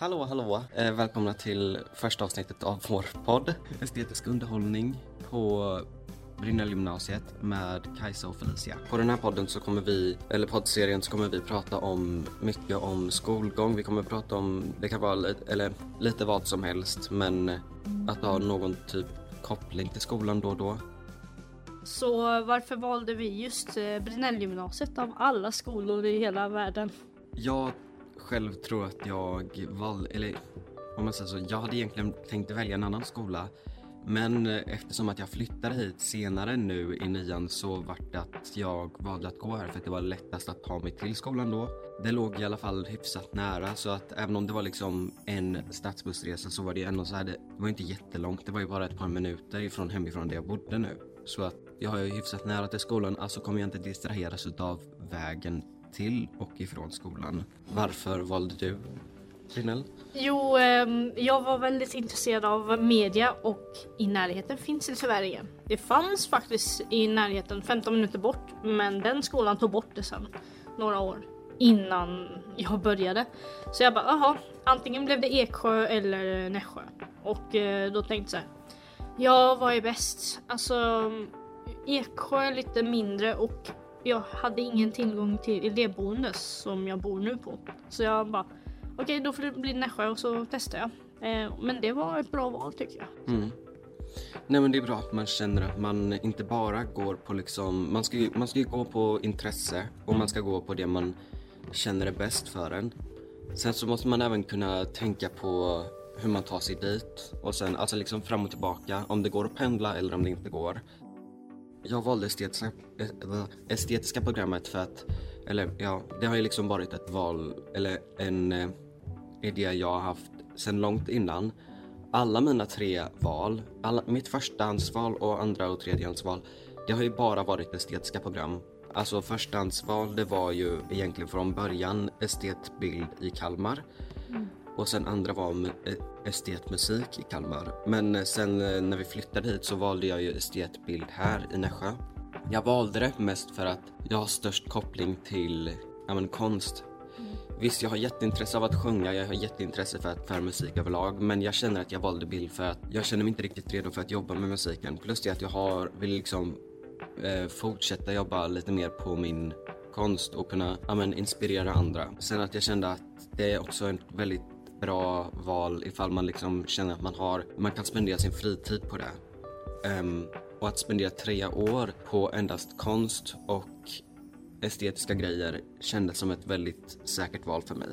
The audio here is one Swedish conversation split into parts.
Hallå, hallå! Eh, välkomna till första avsnittet av vår podd Estetisk underhållning på Brinnellgymnasiet med Kajsa och Felicia. På den här podden så kommer vi, eller poddserien så kommer vi prata om mycket om skolgång. Vi kommer prata om, det kan vara lite, eller lite vad som helst men att ha någon typ koppling till skolan då och då. Så varför valde vi just eh, Brinnellgymnasiet av alla skolor i hela världen? Jag själv tror att jag val, eller om man säger så, jag hade egentligen tänkt välja en annan skola. Men eh, eftersom att jag flyttade hit senare nu i nian så vart det att jag valde att gå här för att det var lättast att ta mig till skolan då. Det låg i alla fall hyfsat nära så att även om det var liksom en stadsbussresa så var det ändå så här, det var inte jättelångt, det var ju bara ett par minuter ifrån hemifrån där jag bodde nu. Så att jag har ju hyfsat nära till skolan, alltså kommer jag inte distraheras utav vägen till och ifrån skolan. Varför valde du Linnell? Jo, ehm, jag var väldigt intresserad av media och i närheten finns det tyvärr igen. Det fanns faktiskt i närheten 15 minuter bort men den skolan tog bort det sen några år innan jag började. Så jag bara, jaha, antingen blev det Eksjö eller Nässjö. Och eh, då tänkte jag så här, ja vad är bäst? Alltså Eksjö är lite mindre och jag hade ingen tillgång till elevboende som jag bor nu på. Så jag bara, okej okay, då får det bli Nässjö och så testar jag. Eh, men det var ett bra val tycker jag. Mm. Nej men det är bra att man känner att man inte bara går på liksom, man ska ju, man ska ju gå på intresse och man ska gå på det man känner är bäst för en. Sen så måste man även kunna tänka på hur man tar sig dit och sen alltså liksom fram och tillbaka om det går att pendla eller om det inte går. Jag valde estetiska, eh, estetiska programmet för att, eller ja, det har ju liksom varit ett val, eller en eh, idé jag har haft sedan långt innan. Alla mina tre val, alla, mitt förstahandsval och andra och tredjehandsval, det har ju bara varit estetiska program. Alltså förstahandsval, det var ju egentligen från början estetbild i Kalmar. Och sen andra var estetmusik i Kalmar. Men eh, sen eh, när vi flyttade hit så valde jag ju estetbild här i Nässjö. Jag valde det mest för att jag har störst koppling till ja, men, konst. Mm. Visst, jag har jätteintresse av att sjunga, jag har jätteintresse för, för musik överlag men jag känner att jag valde bild för att jag känner mig inte riktigt redo för att jobba med musiken. Plus det att jag har, vill liksom eh, fortsätta jobba lite mer på min konst och kunna ja, men, inspirera andra. Sen att jag kände att det är också en väldigt bra val ifall man liksom känner att man har, man kan spendera sin fritid på det. Um, och att spendera tre år på endast konst och estetiska grejer kändes som ett väldigt säkert val för mig.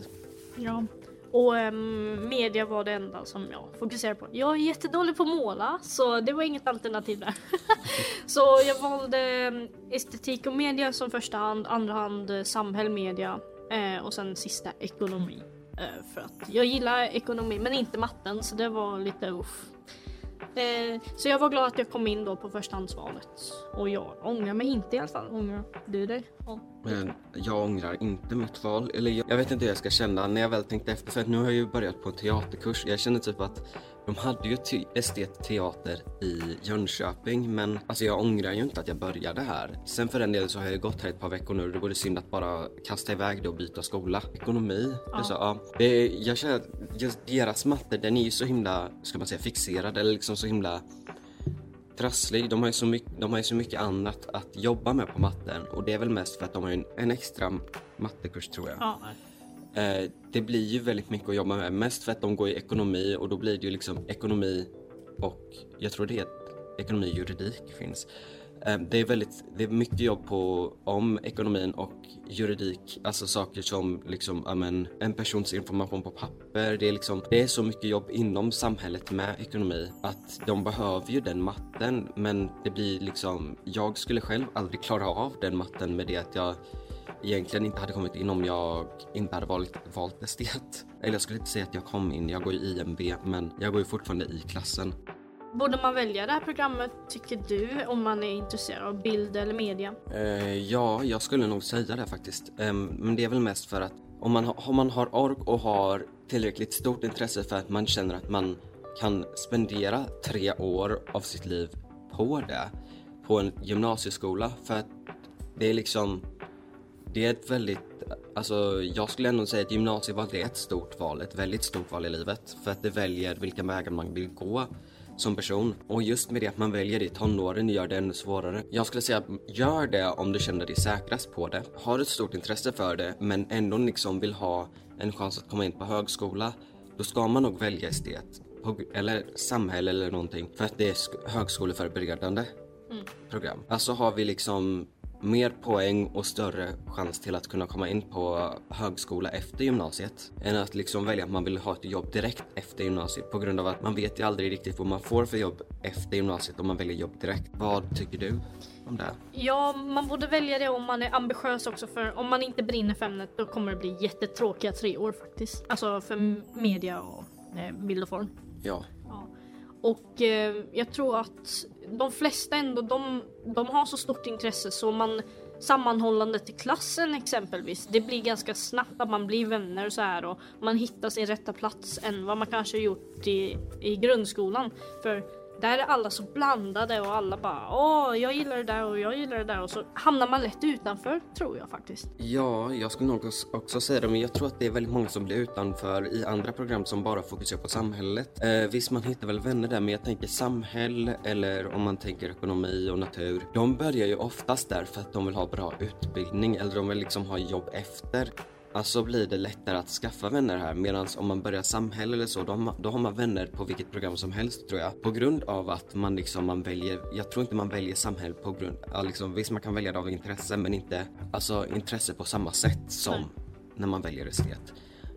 Ja, och um, media var det enda som jag fokuserade på. Jag är jättedålig på att måla så det var inget alternativ där. så jag valde ehm, estetik och media som första hand, andra hand eh, samhäll, media eh, och sen sista ekonomi. Eh, för att jag gillar ekonomi men inte matten så det var lite uff. Eh, så jag var glad att jag kom in då på förstahandsvalet. Och jag ångrar mig inte i alla fall. Ångrar du dig? Ja. Men jag ångrar inte mitt val. Eller jag, jag, vet inte hur jag ska känna när jag väl tänkte efter. För att nu har jag ju börjat på en teaterkurs. Jag känner typ att de hade ju estetteater i Jönköping men alltså jag ångrar ju inte att jag började här. Sen för den delen så har jag gått här ett par veckor nu det vore synd att bara kasta iväg det och byta skola. Ekonomi, ja. Så, ja. Det, jag känner att just deras matte den är ju så himla, ska man säga fixerad eller liksom så himla trasslig. De har, ju så mycket, de har ju så mycket annat att jobba med på matten och det är väl mest för att de har en, en extra mattekurs tror jag. Ja. Eh, det blir ju väldigt mycket att jobba med. Mest för att de går i ekonomi och då blir det ju liksom ekonomi och jag tror det är ekonomi juridik finns. Ehm, det är väldigt, det är mycket jobb på om ekonomin och juridik, alltså saker som liksom, amen, en persons information på papper. Det är liksom, det är så mycket jobb inom samhället med ekonomi att de behöver ju den matten men det blir liksom, jag skulle själv aldrig klara av den matten med det att jag egentligen inte hade kommit in om jag inte hade valt, valt estet. Eller jag skulle inte säga att jag kom in, jag går ju IMB men jag går ju fortfarande i klassen. Borde man välja det här programmet tycker du om man är intresserad av bild eller media? Eh, ja, jag skulle nog säga det faktiskt. Eh, men det är väl mest för att om man, om man har ork och har tillräckligt stort intresse för att man känner att man kan spendera tre år av sitt liv på det, på en gymnasieskola för att det är liksom det är ett väldigt, alltså jag skulle ändå säga att gymnasieval är ett stort val, ett väldigt stort val i livet. För att det väljer vilka vägar man vill gå som person. Och just med det att man väljer det i tonåren gör det ännu svårare. Jag skulle säga, gör det om du känner dig säkrast på det. Har ett stort intresse för det men ändå liksom vill ha en chans att komma in på högskola. Då ska man nog välja estet. Eller samhälle eller någonting. För att det är högskoleförberedande mm. program. Alltså har vi liksom mer poäng och större chans till att kunna komma in på högskola efter gymnasiet än att liksom välja att man vill ha ett jobb direkt efter gymnasiet på grund av att man vet ju aldrig riktigt vad man får för jobb efter gymnasiet om man väljer jobb direkt. Vad tycker du om det? Ja, man borde välja det om man är ambitiös också för om man inte brinner för ämnet då kommer det bli jättetråkiga tre år faktiskt. Alltså för media och eh, bild och form. Ja. Och eh, jag tror att de flesta ändå, de, de har så stort intresse så man sammanhållande till klassen exempelvis. Det blir ganska snabbt att man blir vänner och så här och man hittar sin rätta plats än vad man kanske gjort i, i grundskolan. För där är alla så blandade och alla bara åh, jag gillar det där och jag gillar det där och så hamnar man lätt utanför tror jag faktiskt. Ja, jag skulle nog också säga det, men jag tror att det är väldigt många som blir utanför i andra program som bara fokuserar på samhället. Eh, visst, man hittar väl vänner där, men jag tänker samhälle eller om man tänker ekonomi och natur. De börjar ju oftast där för att de vill ha bra utbildning eller de vill liksom ha jobb efter. Alltså blir det lättare att skaffa vänner här medan om man börjar samhälle eller så då har, man, då har man vänner på vilket program som helst tror jag. På grund av att man liksom man väljer, jag tror inte man väljer samhälle på grund, liksom, visst man kan välja det av intresse men inte alltså intresse på samma sätt som när man väljer estet.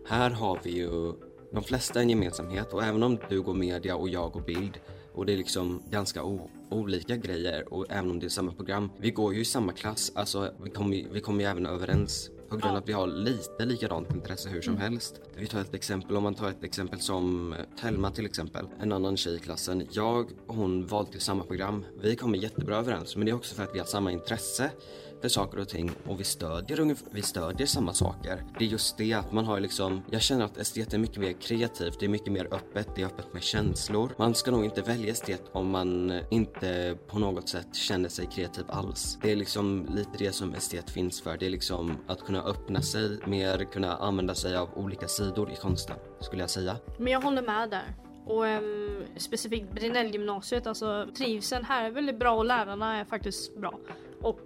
Här har vi ju de flesta en gemensamhet och även om du går media och jag går bild och det är liksom ganska olika grejer och även om det är samma program. Vi går ju i samma klass, alltså vi kommer vi kommer ju även överens på grund av att vi har lite likadant intresse hur som mm. helst. Vi tar ett exempel, om man tar ett exempel som Telma till exempel, en annan tjej i klassen. Jag och hon valde till samma program. Vi kommer jättebra överens, men det är också för att vi har samma intresse köper saker och ting och vi stödjer, vi stödjer samma saker. Det är just det att man har liksom, jag känner att estet är mycket mer kreativt, det är mycket mer öppet, det är öppet med känslor. Man ska nog inte välja estet om man inte på något sätt känner sig kreativ alls. Det är liksom lite det som estet finns för, det är liksom att kunna öppna sig mer, kunna använda sig av olika sidor i konsten, skulle jag säga. Men jag håller med där. Och um, specifikt Brinellgymnasiet, alltså trivseln här är väldigt bra och lärarna är faktiskt bra. Och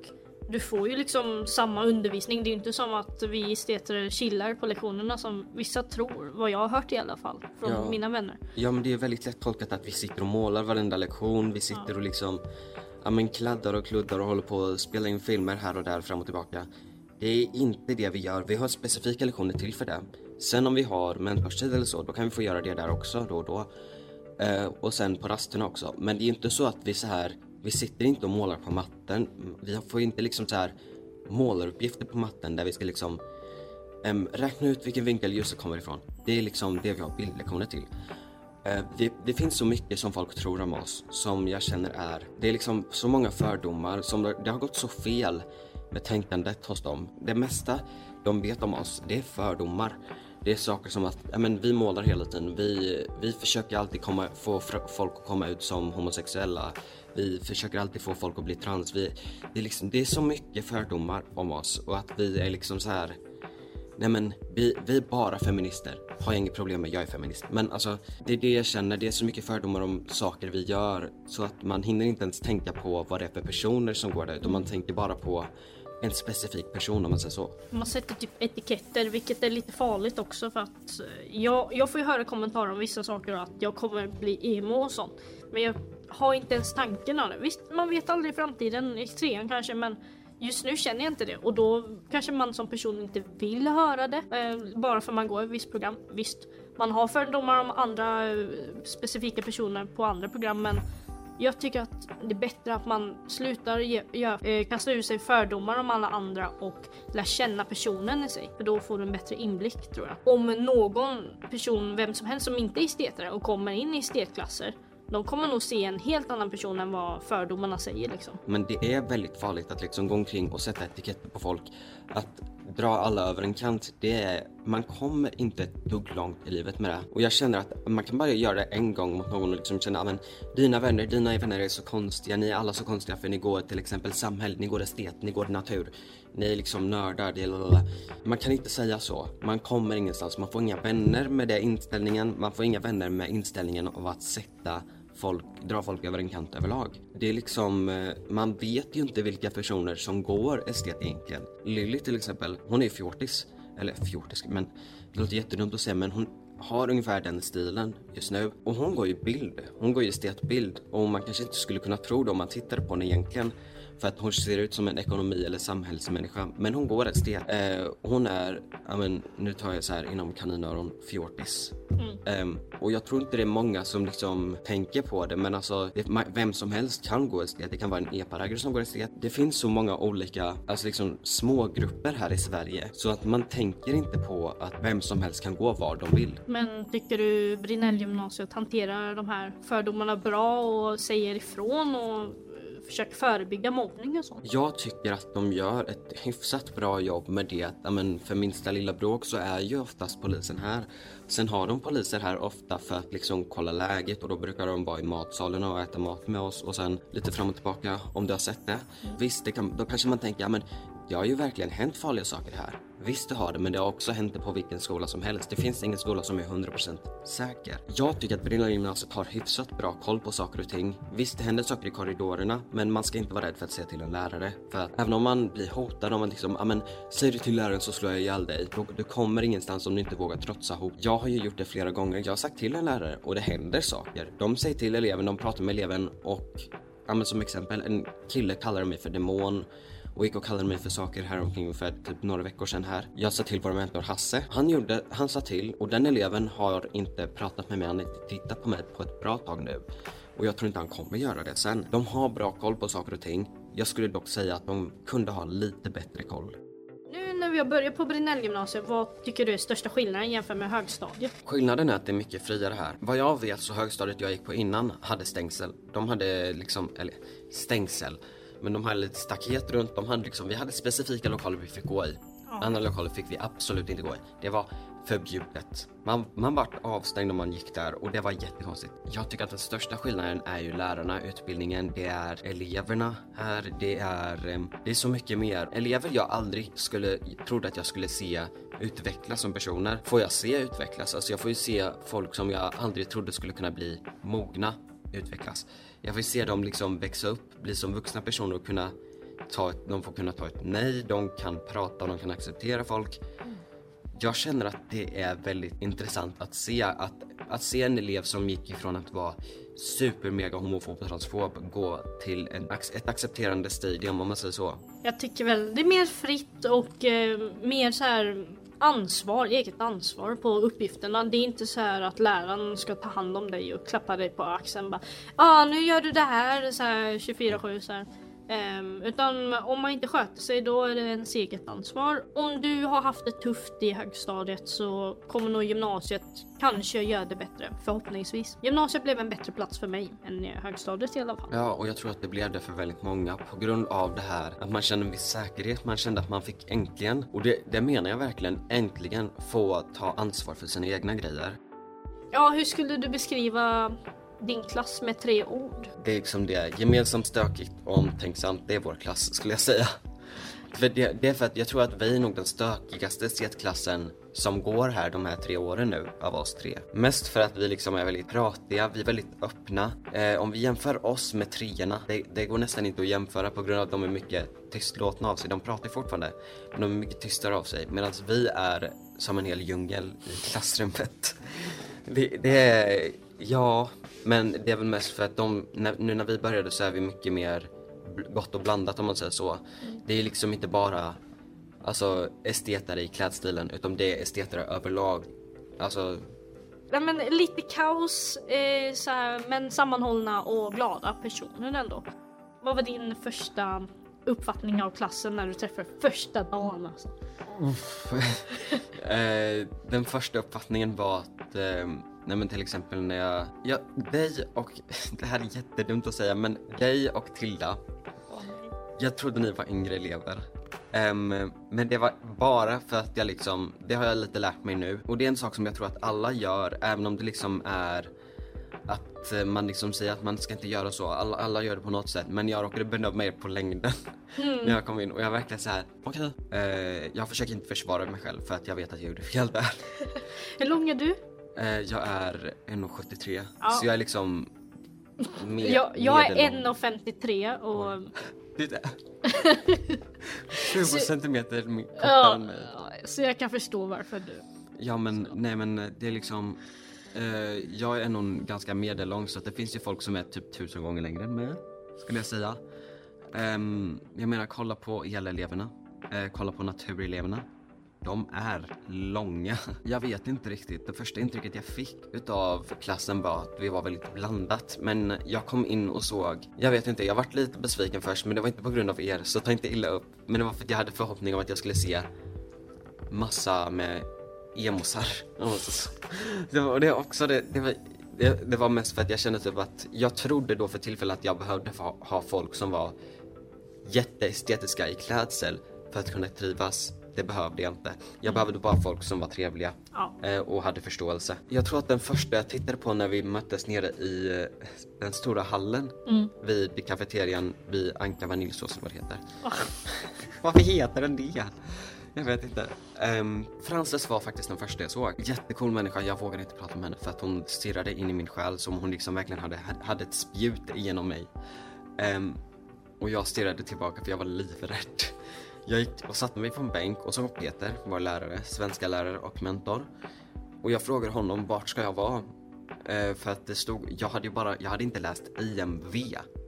du får ju liksom samma undervisning. Det är ju inte som att vi esteter chillar på lektionerna som vissa tror, vad jag har hört i alla fall från ja. mina vänner. Ja men det är väldigt lätt tolkat att vi sitter och målar varenda lektion, vi sitter ja. och liksom ja, men kladdar och kluddar och håller på att spela in filmer här och där fram och tillbaka. Det är inte det vi gör, vi har specifika lektioner till för det. Sen om vi har mentorstid eller så, då kan vi få göra det där också då och då. Uh, och sen på rasterna också. Men det är inte så att vi så här vi sitter inte och målar på matten. Vi får inte liksom så här målaruppgifter på matten där vi ska liksom äm, räkna ut vilken vinkel ljuset kommer ifrån. Det är liksom det vi har bildlektioner till. Eh, äh, det, det, finns så mycket som folk tror om oss som jag känner är, det är liksom så många fördomar som det, det har gått så fel med tänkandet hos dem. Det mesta de vet om oss, det är fördomar. Det är saker som att ja, men vi målar hela tiden. Vi, vi försöker alltid komma, få folk att komma ut som homosexuella. Vi försöker alltid få folk att bli trans. Vi, det, är liksom, det är så mycket fördomar om oss och att vi är liksom så här. Nej men vi, vi är bara feminister. Har jag inget problem med, jag är feminist. Men alltså det är det jag känner, det är så mycket fördomar om saker vi gör så att man hinner inte ens tänka på vad det är för personer som går där utan man tänker bara på en specifik person om man säger så. Man sätter typ etiketter vilket är lite farligt också för att eh, jag, jag får ju höra kommentarer om vissa saker och att jag kommer bli emo och sånt. Men jag har inte ens tanken av det. Visst, man vet aldrig i framtiden, i trean kanske, men just nu känner jag inte det och då kanske man som person inte vill höra det eh, bara för man går ett visst program. Visst, man har fördomar om andra eh, specifika personer på andra program men jag tycker att det är bättre att man slutar ge, ge, eh, kasta ur sig fördomar om alla andra och lär känna personen i sig. För då får du en bättre inblick tror jag. Om någon person, vem som helst som inte är estetare och kommer in i estetklasser de kommer nog se en helt annan person än vad fördomarna säger liksom. Men det är väldigt farligt att liksom gå omkring och sätta etiketter på folk. Att dra alla över en kant, det är man kommer inte ett dugg långt i livet med det. Och jag känner att man kan bara göra det en gång mot någon och liksom känna att dina vänner, dina vänner är så konstiga, ni är alla så konstiga för ni går till exempel samhälle, ni går estet, ni går natur, ni är liksom nördar, det är Man kan inte säga så. Man kommer ingenstans, man får inga vänner med den inställningen, man får inga vänner med inställningen av att sätta folk, dra folk över en kant överlag. Det är liksom, eh, man vet ju inte vilka personer som går estet egentligen. Lilly till exempel, hon är fjortis. Eller fjortis, men det låter jättedumt att säga men hon har ungefär den stilen just nu. Och hon går ju bild, hon går ju estetbild och man kanske inte skulle kunna tro det om man tittar på henne egentligen. För att hon ser ut som en ekonomi eller samhällsmänniska. Men hon går estet. Eh, hon är, men nu tar jag så här inom kaninöron, fjortis. Mm. Um, och jag tror inte det är många som liksom tänker på det men alltså det, vem som helst kan gå estet. Det kan vara en eparägare som går estet. Det finns så många olika, alltså liksom små grupper här i Sverige så att man tänker inte på att vem som helst kan gå var de vill. Men tycker du Brinellgymnasiet hanterar de här fördomarna bra och säger ifrån och försöker förebygga mobbning och sånt? Jag tycker att de gör ett hyfsat bra jobb med det. Men för minsta lilla bråk så är ju oftast polisen här. Sen har de poliser här ofta för att liksom kolla läget och då brukar de vara i matsalen och äta mat med oss och sen lite fram och tillbaka om du har sett det. Visst, det kan, då kanske man tänker, ja men det har ju verkligen hänt farliga saker här. Visst det har det, men det har också hänt det på vilken skola som helst. Det finns ingen skola som är 100% säker. Jag tycker att Brynäs gymnasiet har hyfsat bra koll på saker och ting. Visst, det händer saker i korridorerna, men man ska inte vara rädd för att säga till en lärare. För att även om man blir hotad, om man liksom, ja men säger du till läraren så slår jag ihjäl dig. Du kommer ingenstans om du inte vågar trotsa hot. Jag har ju gjort det flera gånger. Jag har sagt till en lärare och det händer saker. De säger till eleven, de pratar med eleven och, ja men som exempel, en kille kallar mig för demon och gick och kallade mig för saker här omkring för typ några veckor sedan här. Jag sa till vår mentor Hasse. Han gjorde, han sa till och den eleven har inte pratat med mig, han har inte tittat på mig på ett bra tag nu. Och jag tror inte han kommer göra det sen. De har bra koll på saker och ting. Jag skulle dock säga att de kunde ha lite bättre koll. Nu när vi har börjat på Brinellgymnasiet, vad tycker du är största skillnaden jämfört med högstadiet? Skillnaden är att det är mycket friare här. Vad jag vet så högstadiet jag gick på innan hade stängsel. De hade liksom, eller stängsel. Men de hade lite staket runt. De hade liksom, vi hade specifika lokaler vi fick gå i. Ja. Andra lokaler fick vi absolut inte gå i. Det var förbjudet. Man, man vart avstängd om man gick där och det var jättekonstigt. Jag tycker att den största skillnaden är ju lärarna, utbildningen, det är eleverna här, det är, det är så mycket mer. Elever jag aldrig skulle, trodde att jag skulle se utvecklas som personer, får jag se utvecklas. Alltså jag får ju se folk som jag aldrig trodde skulle kunna bli mogna utvecklas. Jag vill se dem liksom växa upp, bli som vuxna personer och kunna ta ett, de får kunna ta ett nej, de kan prata, de kan acceptera folk. Jag känner att det är väldigt intressant att se att, att se en elev som gick ifrån att vara super mega homofob och transfob gå till en, ett accepterande stadium om man säger så. Jag tycker väl det är mer fritt och eh, mer så här ansvar, eget ansvar på uppgifterna. Det är inte så här att läraren ska ta hand om dig och klappa dig på axeln. Ja, ah, nu gör du det här, så här 24-7 så här. Um, utan om man inte sköter sig då är det ens eget ansvar. Om du har haft det tufft i högstadiet så kommer nog gymnasiet kanske göra det bättre, förhoppningsvis. Gymnasiet blev en bättre plats för mig än högstadiet i alla fall. Ja, och jag tror att det blev det för väldigt många på grund av det här att man kände en viss säkerhet. Man kände att man fick äntligen, och det, det menar jag verkligen, äntligen få ta ansvar för sina egna grejer. Ja, hur skulle du beskriva din klass med tre ord? Det är liksom det, gemensamt stökigt och omtänksamt, det är vår klass skulle jag säga. För det, det, är för att jag tror att vi är nog den stökigaste setklassen som går här de här tre åren nu av oss tre. Mest för att vi liksom är väldigt pratiga, vi är väldigt öppna. Eh, om vi jämför oss med treorna, det, det, går nästan inte att jämföra på grund av att de är mycket tystlåtna av sig. De pratar fortfarande, men de är mycket tystare av sig. Medan vi är som en hel djungel i klassrummet. Det, det är, ja, men det är väl mest för att de, när, nu när vi började så är vi mycket mer gott och blandat om man säger så. Mm. Det är liksom inte bara alltså, estetare i klädstilen utan det är estetare överlag. Alltså Ja, men lite kaos, eh, så här, men sammanhållna och glada personer ändå. Vad var din första uppfattning av klassen när du träffade första dagen? Alltså? eh, den första uppfattningen var att eh, Nej men till exempel när jag, ja, dig och, det här är jättedumt att säga men dig och Tilda Jag trodde ni var yngre elever Ehm, men det var bara för att jag liksom, det har jag lite lärt mig nu. Och det är en sak som jag tror att alla gör, även om det liksom är att eh, man liksom säger att man ska inte göra så, alla, alla gör det på något sätt. Men jag råkade bedöma er på längden när jag kom in och jag verkligen så här: okej, eh, jag försöker inte försvara mig själv för att jag vet att jag gjorde fel där. Hur lång är du? Eh, jag är 1,73 Ja. så jag är liksom med, Jag, jag är medellång. 1,53 och... Är 20 centimeter kortare Ja, än mig. så jag kan förstå varför du... Ja men nej men det är liksom eh, Jag är nog ganska medellång så att det finns ju folk som är typ tusen gånger längre än mig Skulle jag säga Ehm, Jag menar kolla på eleleverna eh, Kolla på natureleverna de är långa Jag vet inte riktigt Det första intrycket jag fick utav klassen var att vi var väldigt blandat Men jag kom in och såg Jag vet inte, jag vart lite besviken först men det var inte på grund av er så ta inte illa upp Men det var för att jag hade förhoppning om att jag skulle se massa med emosar. Det var, det, också det, det, var, det, det var mest för att jag kände typ att jag trodde då för tillfället att jag behövde ha, ha folk som var jätteestetiska i klädsel för att kunna trivas. Det behövde jag inte. Jag behövde bara folk som var trevliga Ja. eh, och hade förståelse. Jag tror att den första jag tittade på när vi möttes nere i eh, den stora hallen vid kafeterian vid Anka Vaniljsås vad det heter. Varför heter den det? Jag vet inte. Um, Frances var faktiskt den första jag såg. Jättecool människa, jag vågade inte prata med henne för att hon stirrade in i min själ som hon liksom verkligen hade, hade ett spjut genom mig. Ehm, och jag stirrade tillbaka för jag var livrädd. Jag gick och satte mig på en bänk och så kom Peter, vår lärare, svenska lärare och mentor. Och jag frågade honom vart ska jag vara? Eh, för att det stod, jag hade ju bara, jag hade inte läst IMV,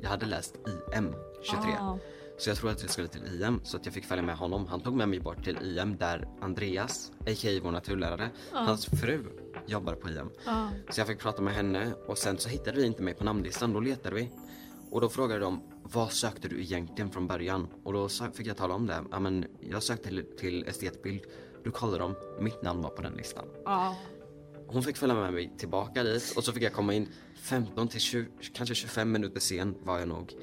jag hade läst IM 23. Ah. Så jag tror att jag skulle till IM så att jag fick följa med honom. Han tog med mig bort till IM där Andreas, a.k.a. vår naturlärare, hans fru jobbade på IM. Ja. Så jag fick prata med henne och sen så hittade vi inte mig på namnlistan, då letade vi. Och då frågade de, vad sökte du egentligen från början? Och då fick jag tala om det. Ja men jag sökte till, till estetbild. Då kollade de, mitt namn var på den listan. Ja. Hon fick följa med mig tillbaka dit och så fick jag komma in 15 till 20, kanske 25 minuter sen var jag nog.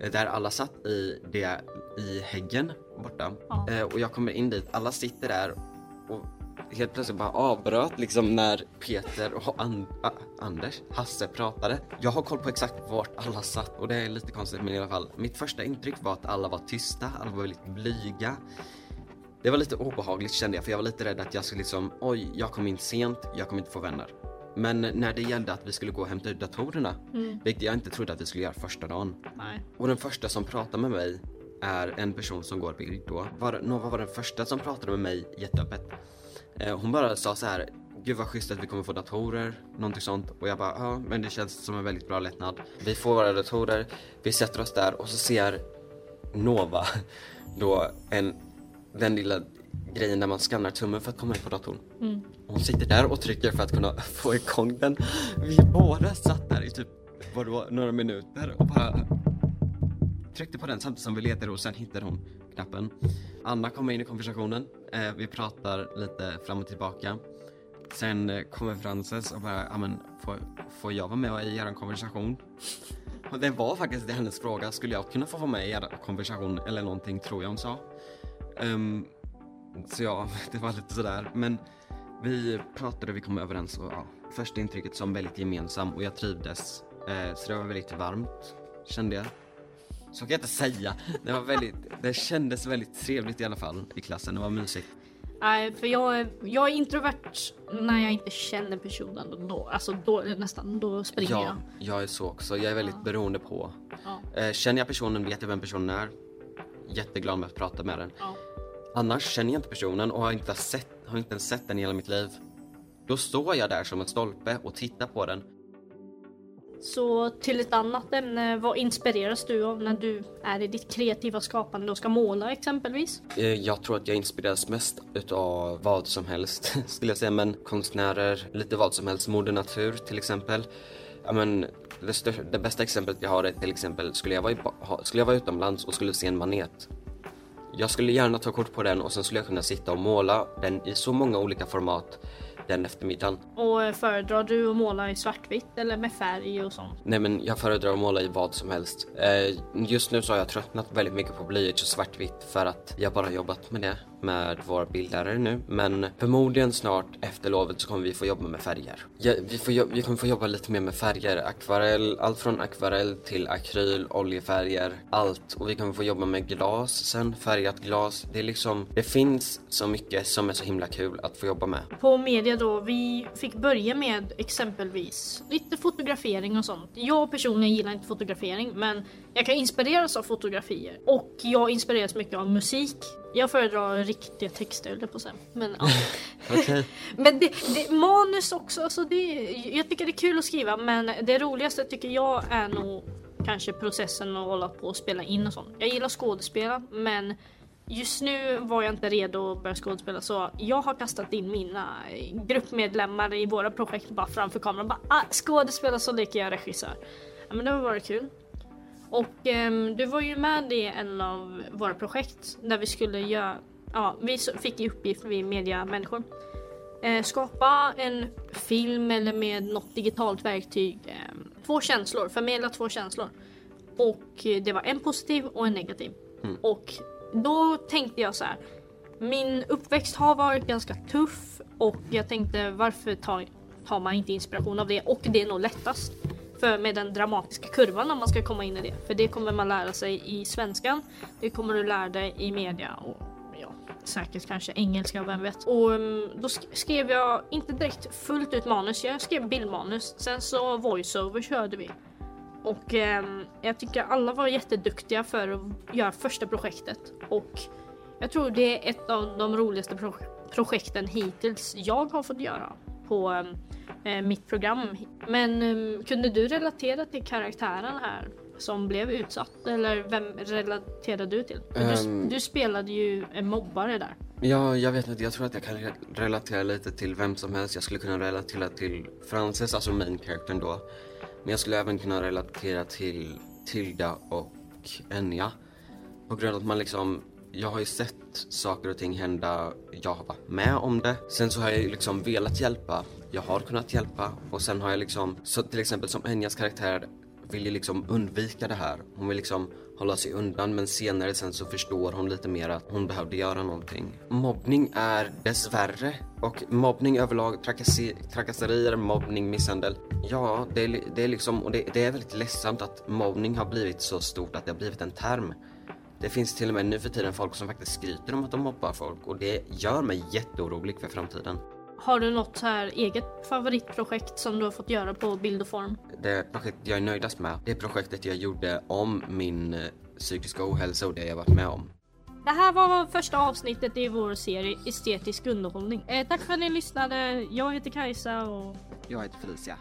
Eh, Där alla satt i, det, i häggen borta. Ja. Eh, och jag kommer in dit, alla sitter där och helt plötsligt bara avbröt liksom när Peter och An- A- Anders, Hasse pratade. Jag har koll på exakt vart alla satt och det är lite konstigt men i alla fall. Mitt första intryck var att alla var tysta, alla var väldigt blyga. Det var lite obehagligt kände jag för jag var lite rädd att jag skulle liksom, oj, jag kom in sent, jag kommer inte få vänner. Men när det gällde att vi skulle gå och hämta ut datorerna, vilket jag inte trodde att vi skulle göra första dagen. Nej. Och den första som pratar med mig är en person som går bild då. Var, Nova var den första som pratade med mig jätteöppet. Eh, hon bara sa så här, gud vad schysst att vi kommer få datorer, någonting sånt. Och jag bara, ja men det känns som en väldigt bra lättnad. Vi får våra datorer, vi sätter oss där och så ser Nova då en, den lilla grejen där man skannar tummen för att komma in på datorn. Hon sitter där och trycker för att kunna få igång den. Vi båda satt där i typ, vadå, några minuter och bara tryckte på den samtidigt som vi letade och sen hittade hon knappen. Anna kommer in i konversationen. Eh, vi pratar lite fram och tillbaka. Sen eh, kommer Frances och bara, ja men får, får jag vara med i er konversation? Och det var faktiskt det hennes fråga, skulle jag kunna få vara med i er konversation eller någonting tror jag hon sa. Um, så ja, det var lite sådär. Men vi pratade och vi kom överens och ja, första intrycket som väldigt gemensam och jag trivdes. Eh, så det var väldigt varmt, kände jag. Så kan jag inte säga. Det var väldigt, det kändes väldigt trevligt i alla fall i klassen. Det var mysigt. Nej, för jag är, jag är introvert när jag inte känner personen. Då, alltså då nästan, då springer Ja, jag. jag är så också. Jag är väldigt beroende på. Ja. Eh, känner jag personen, vet jag vem personen är. Jätteglad med att prata med den. Ja. Annars känner jag inte personen och har inte, sett, har inte ens sett den i hela mitt liv. Då står jag där som en stolpe och tittar på den. Så till ett annat ämne, vad inspireras du av när du är i ditt kreativa skapande och ska måla exempelvis? Eh, jag tror att jag inspireras mest utav vad som helst, skulle jag säga. Men konstnärer, lite vad som helst. Moder natur till exempel. Ja, men det, största, det bästa exemplet jag har är till exempel, skulle jag, vara i, skulle jag vara utomlands och skulle se en manet. Jag skulle gärna ta kort på den och sen skulle jag kunna sitta och måla den i så många olika format den eftermiddagen. Och eh, föredrar du att måla i svartvitt eller med färg och sånt? Nej men jag föredrar att måla i vad som helst. Eh, just nu så har jag tröttnat väldigt mycket på blyerts och svartvitt för att jag bara jobbat med det med våra bildlärare nu. Men förmodligen snart efter lovet så kommer vi få jobba med färger. Ja, vi, får, jo- vi kommer få jobba lite mer med färger. Akvarell, allt från akvarell till akryl, oljefärger, allt. Och vi kommer få jobba med glas sen, färgat glas. Det är liksom, det finns så mycket som är så himla kul att få jobba med. På media då, vi fick börja med exempelvis lite fotografering och sånt. Jag personligen gillar inte fotografering men jag kan inspireras av fotografier. Och jag inspireras mycket av musik. Jag föredrar riktiga texter jag på säga. Men, ja. Men det, det, manus också, alltså det, jag tycker det är kul att skriva men det roligaste tycker jag är nog kanske processen att hålla på och spela in och sånt. Jag gillar skådespela men Just nu var jag inte redo att börja skådespela så jag har kastat in mina gruppmedlemmar i våra projekt bara framför kameran. Bara, ah, skådespela så leker jag regissör. Ja, men det har varit kul. Och ehm, du var ju med i en av våra projekt där vi skulle göra, ja vi fick i uppgift, vi mediamänniskor, eh, skapa en film eller med något digitalt verktyg, eh, två känslor, förmedla två känslor. Och eh, det var en positiv och en negativ. Och då tänkte jag så här. Min uppväxt har varit ganska tuff och jag tänkte varför tar, tar man inte inspiration av det? Och det är nog lättast. För med den dramatiska kurvan om man ska komma in i det. För det kommer man lära sig i svenskan. Det kommer du lära dig i media och ja, säkert kanske engelska, vem vet. Och mm, då skrev jag inte direkt fullt ut manus, jag skrev bildmanus. Sen så voiceover körde vi. Och eh, jag tycker alla var jätteduktiga för att göra första projektet. Och jag tror det är ett av de roligaste pro- projekten hittills jag har fått göra på ehm, eh, mitt program. Men ehm, kunde du relatera till karaktären här som blev utsatt? Eller vem relaterade du till? Ehm. du, du spelade ju en mobbare där. Ja, jag vet inte. Jag tror att jag kan re- relatera lite till vem som helst. Jag skulle kunna relatera till Frances, alltså main charactern då. Men jag skulle även kunna relatera till Tilda och Enya. På grund av att man liksom, jag har ju sett saker och ting hända, jag har varit med om det. Sen så har jag ju liksom velat hjälpa, jag har kunnat hjälpa och sen har jag liksom, så till exempel som Enyas karaktär vill ju liksom undvika det här. Hon vill liksom hålla sig undan men senare sen så förstår hon lite mer att hon behövde göra någonting. Mobbning är dessvärre och mobbning överlag, trakasser- trakasserier, mobbning, misshandel. Ja, det är, det är liksom, och det, det är väldigt ledsamt att mobbning har blivit så stort att det har blivit en term. Det finns till och med nu för tiden folk som faktiskt skryter om att de mobbar folk och det gör mig jätteorolig för framtiden. Har du något så här eget favoritprojekt som du har fått göra på bild och form? Det projekt jag är nöjdast med, det projektet jag gjorde om min eh, psykiska ohälsa och det jag varit med om. Det här var första avsnittet i vår serie Estetisk underhållning. Eh, tack för att ni lyssnade. Jag heter Kajsa och Jag heter Felicia.